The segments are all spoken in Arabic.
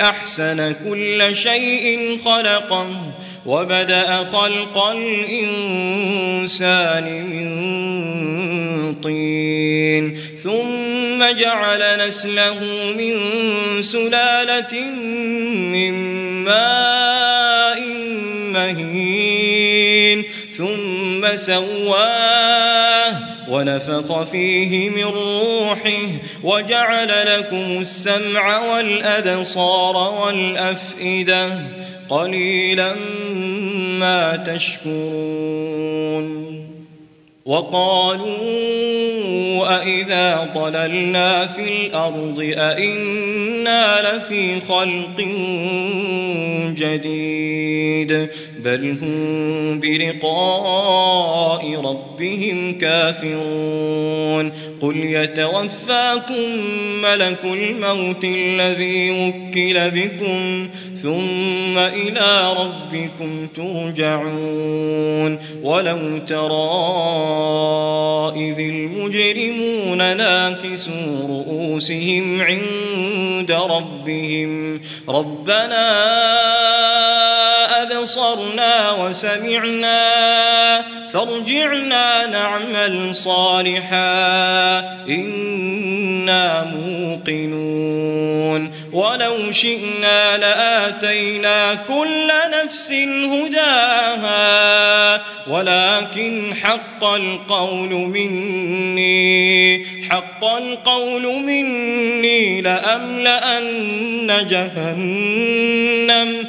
أحسن كل شيء خلقه وبدأ خلق الإنسان من طين ثم جعل نسله من سلالة من ماء مهين ثم سواه ونفخ فيه من روحه وجعل لكم السمع والأبصار والأفئدة قليلا ما تشكرون. وقالوا أئذا ضللنا في الأرض أئنا لفي خلق جديد. بل هم بلقاء ربهم كافرون قل يتوفاكم ملك الموت الذي وكل بكم ثم إلى ربكم ترجعون ولو ترى إذ المجرمون ناكسوا رؤوسهم عند ربهم ربنا أبصرنا وسمعنا فارجعنا نعمل صالحا إنا موقنون. ولو شئنا لآتينا كل نفس هداها ولكن حق القول مني حق القول مني لأملأن جهنم.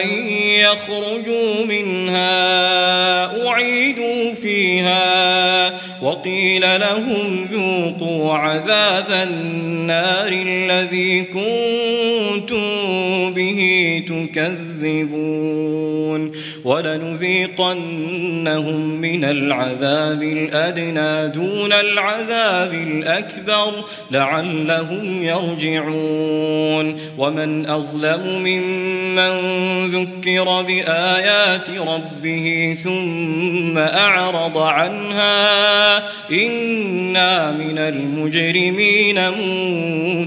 أن يخرجوا منها وقيل لهم ذوقوا عذاب النار الذي كنتم به تكذبون ولنذيقنهم من العذاب الأدنى دون العذاب الأكبر لعلهم يرجعون ومن أظلم ممن ذكر بآيات ربه ثم أعرض عنها إنا من المجرمين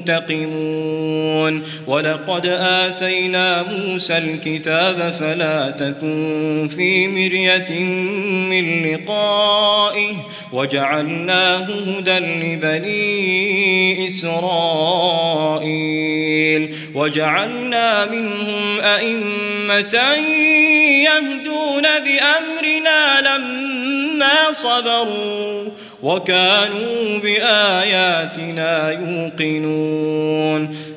منتقمون ولقد آتينا موسى الكتاب فلا تكن في مرية من لقائه وجعلناه هدى لبني إسرائيل وجعلنا منهم أئمة يهدون بأمرنا لما صبروا وكانوا بآياتنا يوقنون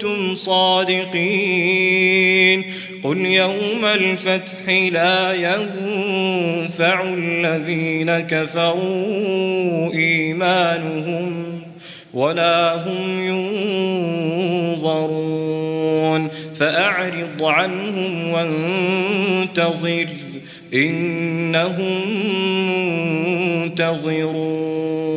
كنتم صادقين. قل يوم الفتح لا ينفع الذين كفروا إيمانهم ولا هم ينظرون. فأعرض عنهم وانتظر إنهم منتظرون.